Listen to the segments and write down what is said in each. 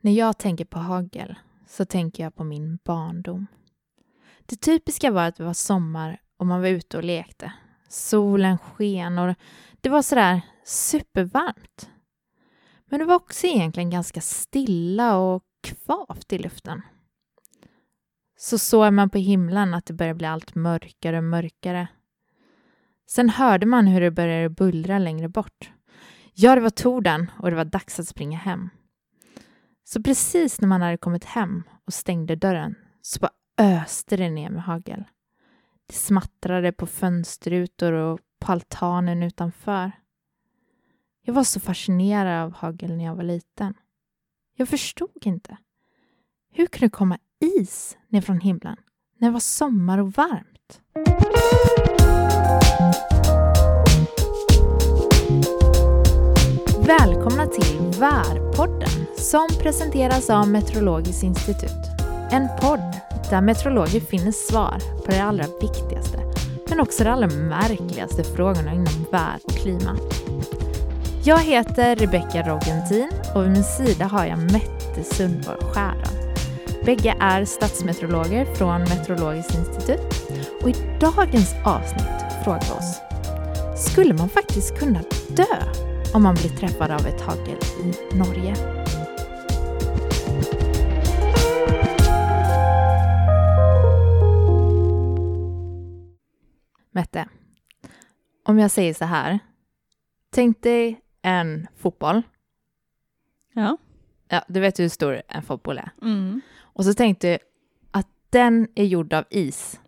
När jag tänker på hagel så tänker jag på min barndom. Det typiska var att det var sommar och man var ute och lekte. Solen sken och det var sådär supervarmt. Men det var också egentligen ganska stilla och kvavt i luften. Så såg man på himlen att det började bli allt mörkare och mörkare. Sen hörde man hur det började bullra längre bort. Ja, det var torden och det var dags att springa hem. Så precis när man hade kommit hem och stängde dörren så bara öste det ner med hagel. Det smattrade på fönsterrutor och på altanen utanför. Jag var så fascinerad av hagel när jag var liten. Jag förstod inte. Hur kunde det komma is ner från himlen när det var sommar och varmt? Välkomna till Värpodden som presenteras av Meteorologiskt institut. En podd där meteorologer finner svar på det allra viktigaste men också de allra märkligaste frågorna inom värld och klimat. Jag heter Rebecka Rogentin och vid min sida har jag Mette Sundborg Skäran. Bägge är statsmeteorologer från Meteorologiskt institut och i dagens avsnitt frågar vi oss Skulle man faktiskt kunna dö om man blir träffad av ett hagel i Norge? Mette, om jag säger så här. Tänk dig en fotboll. Ja. Ja, du vet hur stor en fotboll är. Mm. Och så tänkte du att den är gjord av is.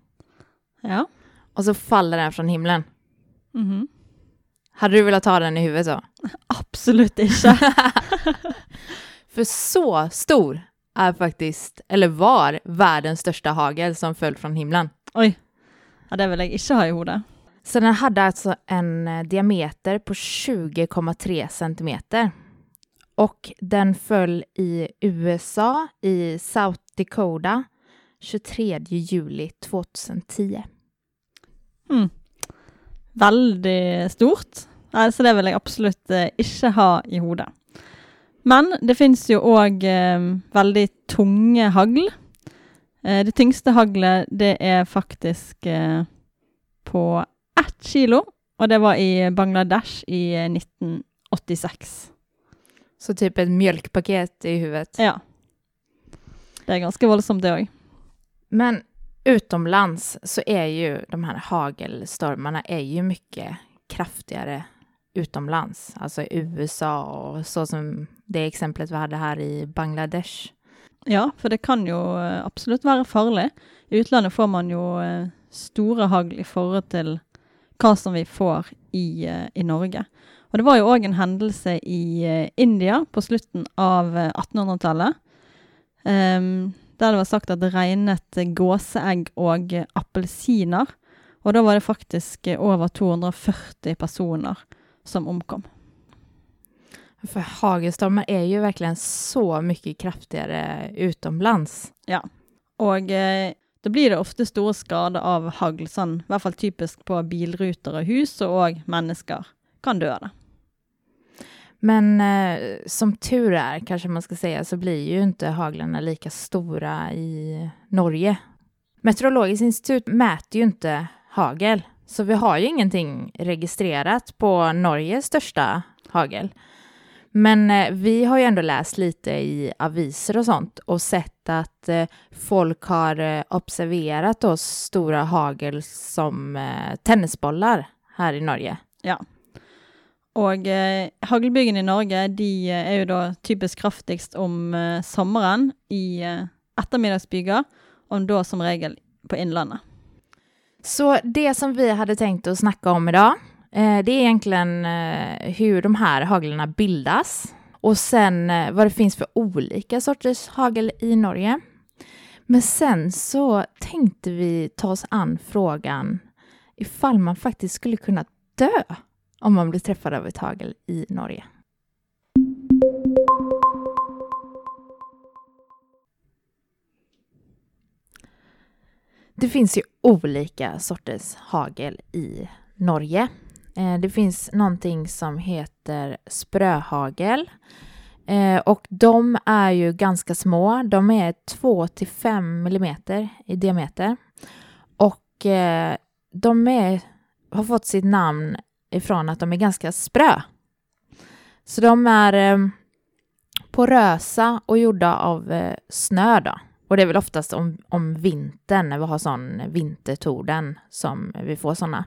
Ja. Och så faller den från himlen. Mhm. Hade du velat ta den i huvudet så? Absolutt ikke. För så stor är faktiskt, eller var, världens största hagel som föll från himlen. Oi. Det vil jeg ikke ha i hodet. Så den hade alltså en eh, diameter på 20,3 centimeter. Och den föll i USA, i South Dakota, 23 juli 2010. Hmm. Veldig stort. Nei, så det vil jeg absolutt eh, ikke ha i hodet. Men det fins jo òg eh, veldig tunge hagl. Eh, det tyngste haglet, det er faktisk eh, på ett kilo, og det var i Bangladesh i eh, 1986. Så typ ett mjölkpaket i huvudet. Ja. Det er ganske voldsomt, det òg. Men utomlands så är ju de här hagelstormarna är ju mycket kraftigare utomlands, alltså i USA och så som det exemplet vi hade här i Bangladesh. Ja, for det kan jo absolut absolutt være farlig. I utlandet får man jo stora store hagl i forhold til hva som vi får i, eh, i Norge. Og det var jo òg en hendelse i Indien India på slutten av 1800-tallet. Um, ehm, der det var sagt at det regnet gåsägg gåseegg og Och appelsiner. Og da var det faktisk över over 240 personer som omkom. För hagelstormar är ju verkligen så mycket kraftigare utomlands. Og eh, da blir det ofte store skader av hagl, sånn, i hvert fall typisk på bilruter og hus, og òg mennesker kan det. Men eh, som tur är, kanske man ska säga, så blir ju inte haglarna lika stora i Norge. Meteorologiskt institut mäter ju inte hagel, så vi har ju ingenting registrerat på Norges största hagel. Men eh, vi har ju ändå läst lite i aviser och sånt och sett att eh, folk har eh, observerat oss stora hagel som tennisbollar här i Norge. Og eh, haglbyggene i Norge de eh, er jo da typisk kraftigst om eh, sommeren i eh, ettermiddagsbyger, og da som regel på Innlandet. Så det som vi hade tänkt att snacka om idag, eh, det är egentligen eh, hur de här haglarna bildas och sen eh, vad det finns för olika sorters hagel i Norge. Men sen så tänkte vi ta oss an frågan ifall man faktiskt skulle kunna dö om man blir träffad av ett hagel i Norge. Det finns ju olika sorters hagel i Norge. Eh, det finns någonting som heter spröhagel, eh, och de är ju ganska små. De är 2 till 5 millimeter i diameter. Och eh, de är, har fått sitt namn ifrån att de är ganska sprö. Så de är porösa och gjorda av snö då. Och det är väl oftast om, om vintern, när vi har sån vintertorden, som vi får såna.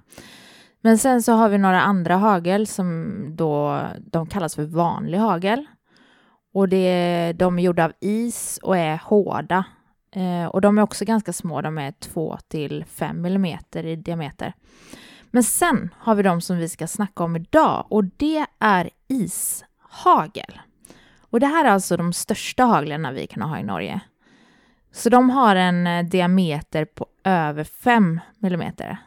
Men sen så har vi några andra hagel som då, de kallas för vanlig hagel. Och det, de är gjorda av is och är hårda. Eh, och de är också ganska små, de är 2 till 5 millimeter i diameter. Men sen har vi de som vi ska snacka om idag och det är ishagel. Och det här är alltså de största haglen vi kan ha i Norge. Så de har en eh, diameter på över 5 millimeter.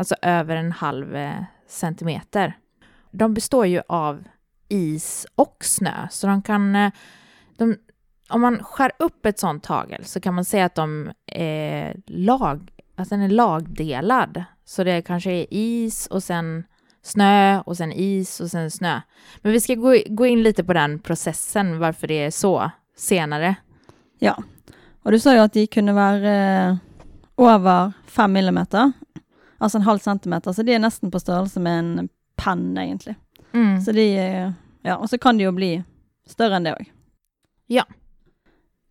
Alltså över en halv eh, centimeter. De består ju av is och snö, så de kan... Eh, de, om man skär upp ett sånt tagel så kan man säga att de är lag, att den är lagdelad. Så det kanske är is och sen snö och sen is och sen snö. Men vi ska gå, gå in lite på den processen, varför det är så senare. Ja, och du sa ju att de kunde vara eh, över fem millimeter, alltså en halv centimeter, så det är nästan på størrelse med en penn egentligen. Mm. Så de, eh, ja, och så kan det ju bli större än det också. Ja.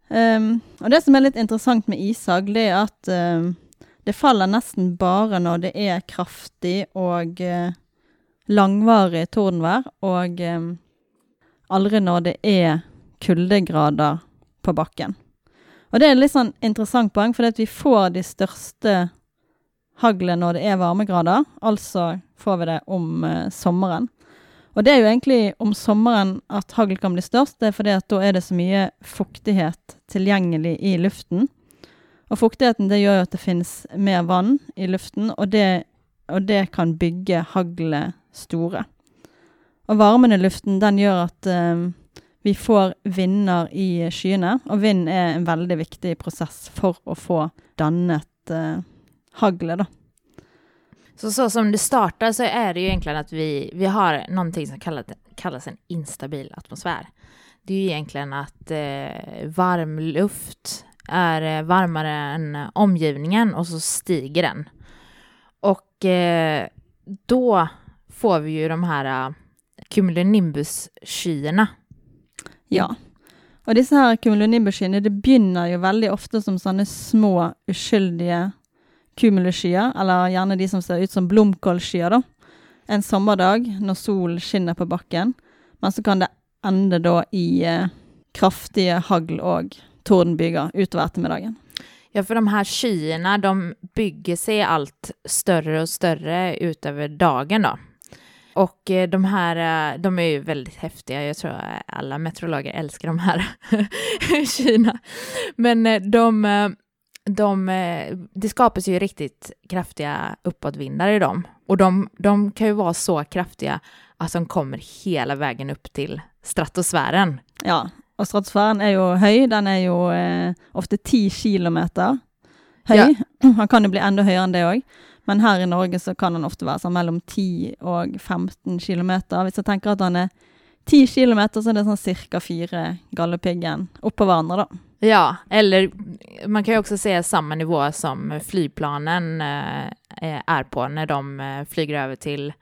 Um, och det som är lite intressant med ishagl, det är att um, det faller nästan bara när det är kraftig och uh, langvarig tordenvær, og um, aldri når det er kuldegrader på bakken. Og det er litt sånn interessant poeng, for vi får de største hagle når det er varmegrader. Altså får vi det om eh, sommeren. Og det er jo egentlig om sommeren at hagl kan bli størst. Det er fordi at da er det så mye fuktighet tilgjengelig i luften. Og fuktigheten det gjør jo at det finnes mer vann i luften, og det, og det kan bygge haglet store. Og varmen i luften den gjør at eh, vi får vinder i skyene, og vind er en veldig viktig prosess for å få dannet eh, haglet, da. Så, så som det startar så är det ju egentligen att vi, vi har någonting som kallas, kallas en instabil atmosfär. Det är ju egentligen att eh, varm luft är eh, varmare än omgivningen och så stiger den. Och eh, då får vi ju de här uh, cumulonimbus-skyarna. Ja. Og disse her cumulonimbus-skyene det begynner jo veldig ofte som sånne små, uskyldige cumuluskyer, eller gjerne de som ser ut som blomkålskyer, da. En sommerdag når solen skinner på bakken, men så kan det ende da i eh, kraftige hagl og tordenbyger utover ettermiddagen. Ja, för de här skyarna, de bygger sig allt större och större utöver dagen då. Och eh, de här, eh, de är ju väldigt häftiga. Jag tror alla meteorologer älskar de här skyarna. Men eh, de, de, det skapas ju riktigt kraftiga uppåtvindar i dem. Och de, de kan ju vara så kraftiga att de kommer hela vägen upp till stratosfären. Ja, och stratosfären är ju hög. Den är ju eh, ofta 10 kilometer hög. Ja. Han kan ju bli ännu högre än det också. Men her i Norge så kan han ofte være sånn mellom 10 og 15 km. Hvis jeg tenker at han er 10 km, så er det sånn cirka fire Galdhøpiggen oppå hverandre, da. Ja, eller man kan ju också säga samma nivå som flygplanen eh, är på när de eh, flyger över till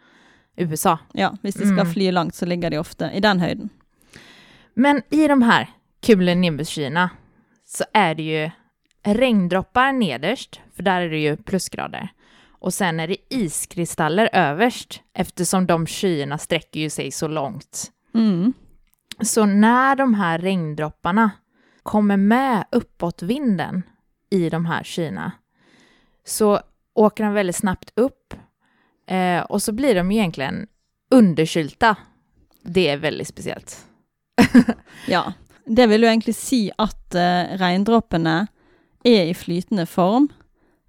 USA. Ja, hvis de skal mm. fly langt så ligger de ofte i den höjden. Men i de här cumulonimbus-skyarna så är det ju regndroppar nederst, för där är det ju plusgrader och sen är det iskristaller överst eftersom de skyarna sträcker ju sig så långt. Mm. Så när de här regndropparna kommer med uppåt vinden i de här skyarna så åker de väldigt snabbt upp eh, och så blir de egentligen underkylta. Det är väldigt speciellt. ja, det vill ju egentligen si att eh, regndroppene är i flytande form,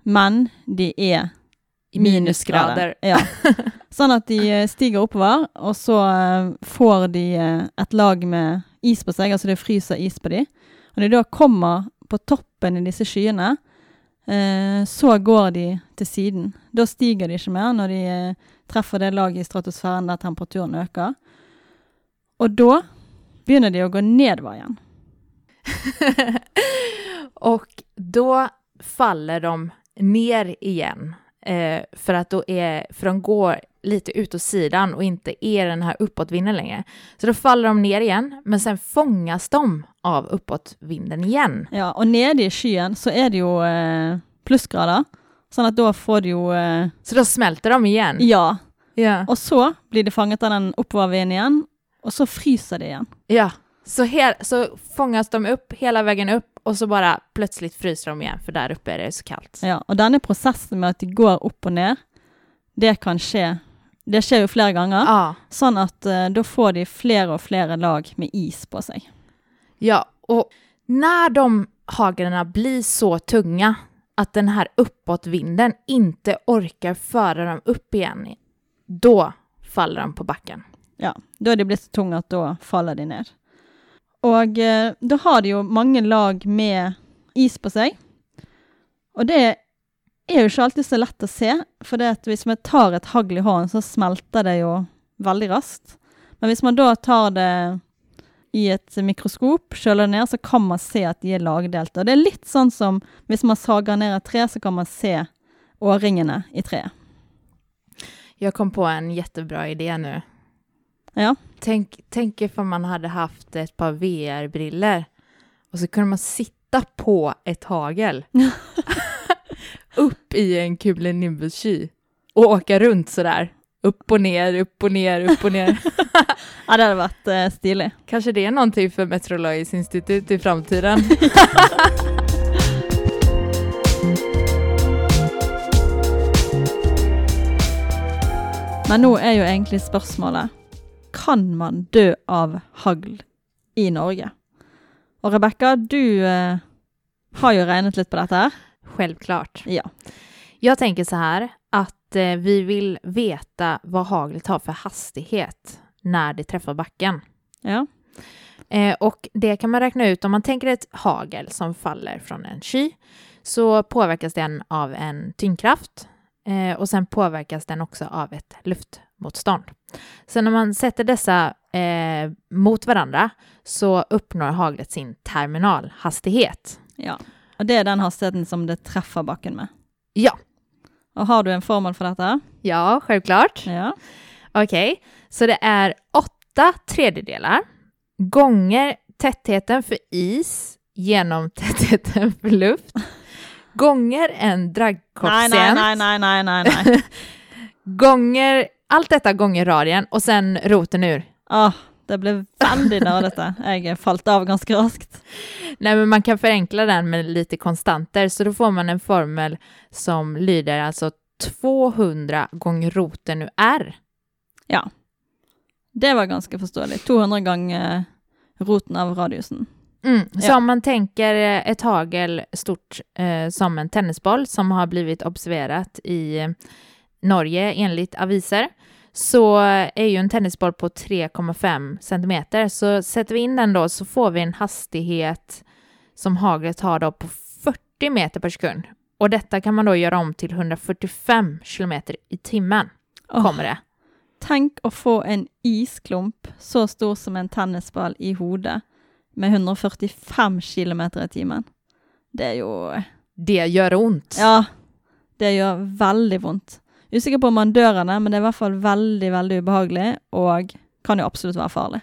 men de är i minusgrader. Ja. Sånn at de eh, stiger oppover, og så eh, får de eh, et lag med is på seg, altså det fryser is på dem. Og når de da kommer på toppen i disse skyene, eh, så går de til siden. Da stiger de ikke mer når de eh, treffer det laget i stratosfæren der temperaturen øker. Og da begynner de å gå nedover igjen. och då faller de ner igen. Eh, för att då är, för de går lite ut åt sidan och inte är den här uppåtvinden längre. Så då faller de ner igen, men sen fångas de av uppåtvinden igen. Ja, og nede i skyen så er det jo eh, plussgrader, sånn at da får de jo eh, Så då smälter de igen. Ja. Ja. Og så blir de fanget av den oppovervinden igjen, og så fryser de igjen. ja. Så, hel, så fångas de upp hela vägen upp och så bara plötsligt fryser de igen för där uppe är det så kallt. Ja, og denne prosessen med at de går opp og ned, det kan skje. Det skjer jo flere ganger, Ja. sånn at eh, da får de flere og flere lag med is på seg. Ja, och när de haglarna blir så tunga att den här uppåtvinden inte orkar föra dem upp igen, då faller de på backen. Ja, da er de blitt så tunge at da faller de ned. Og eh, da har de jo mange lag med is på seg. Og det er jo ikke alltid så lett å se, for det at hvis vi tar et hagl i hånden, så smelter det jo veldig raskt. Men hvis man da tar det i et mikroskop, kjøler det ned, så kan man se at de er lagdelte. Og det er litt sånn som hvis man sager ned et tre, så kan man se årringene i treet. Jag kom på en jättebra idé nu. Ja. Tänk, tänk ifall man hade haft ett par VR-briller och så kunde man sitta på ett hagel upp i en Kublenimbus-sky och åka runt sådär. Upp och ner, upp och ner, upp och ner. Ja, det hadde vært eh, stilig. Kanske det är någonting för Meteorologiskt institut i framtiden. Men nå er jo egentlig spørsmålet Kan man dø av hagl i Norge? Og Rebekka, du eh, har jo regnet litt på dette her. Självklart. Ja. Jag tänker så här att eh, vi vill veta vad haglet har för hastighet när det träffar backen. ja. Eh, och det kan man räkna ut om man tänker ett hagel som faller från en sky så påverkas den av en tyngdkraft eh, och sen påverkas den också av ett luftmotstånd. Så när man sätter dessa eh, mot varandra så uppnår haglet sin terminalhastighet. ja. Og det er den hastigheten som det treffer bakken med. Ja, Og har du en formel for dette? ja, självklart. Ja. Okej, så det är åtta tredjedelar gånger tätheten för is genom tätheten för luft gånger en dragkoefficient nei, nei, nei, nei, nei. nei. gånger allt detta gånger radien och sen roten ur. Åh, det ble veldig nerdete. Jeg falt av ganske raskt. Nej, men man kan förenkla den med lite konstanter så då får man en formel som lyder alltså 200 gånger roten ur r. Ja. Det var ganske forståelig. 200 ganger eh, roten av radiusen. Mm. Så Ja. om man tänker eh, ett hagel stort eh, som en tennisboll som har blivit observerat i Norge enligt aviser så är ju en tennisboll på 3,5 centimeter. Så sätter vi in den då så får vi en hastighet som haglet har då på 40 meter per sekund. Och detta kan man då göra om till 145 kilometer i timmen. Åh. Kommer det. Tenk å få en isklump så stor som en tennisball i hodet med 145 km i timen. Det er jo Det gör ont. Ja, det gjør veldig vondt. Usikker på om man dør av det, men det er i hvert fall veldig, veldig ubehagelig, og kan jo absolutt være farlig.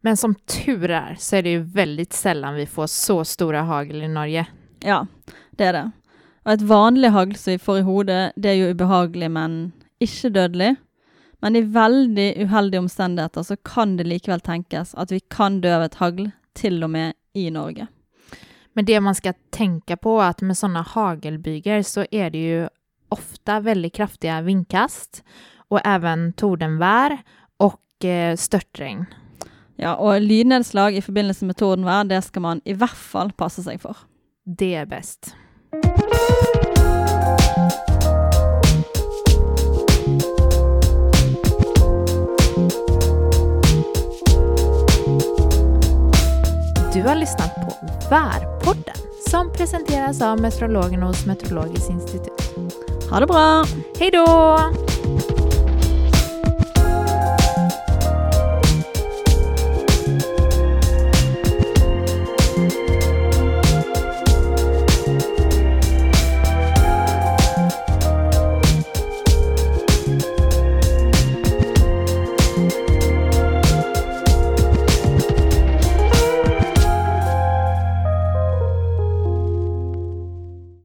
Men som tur är så är det ju väldigt sällan vi får så stora hagel i Norge. Ja, det er det. Og et vanlig hagl som vi får i hodet, det er jo ubehagelig, men ikke dødelig. Men i veldig uheldige omstendigheter så kan det likevel tenkes at vi kan dø av et hagl, til og med i Norge. Men det man ska tänka på är att med sådana hagelbyger så är det ju ofta väldigt kraftiga vindkast och även tordenvär och eh, störtregn. Ja, og lydnedslag i forbindelse med tordenvær, det skal man i hvert fall passe seg for. Det är bäst. Du har lyssnat på Värpodden som presenteras av meteorologerna hos Meteorologiskt institut. Ha det bra! Hej då!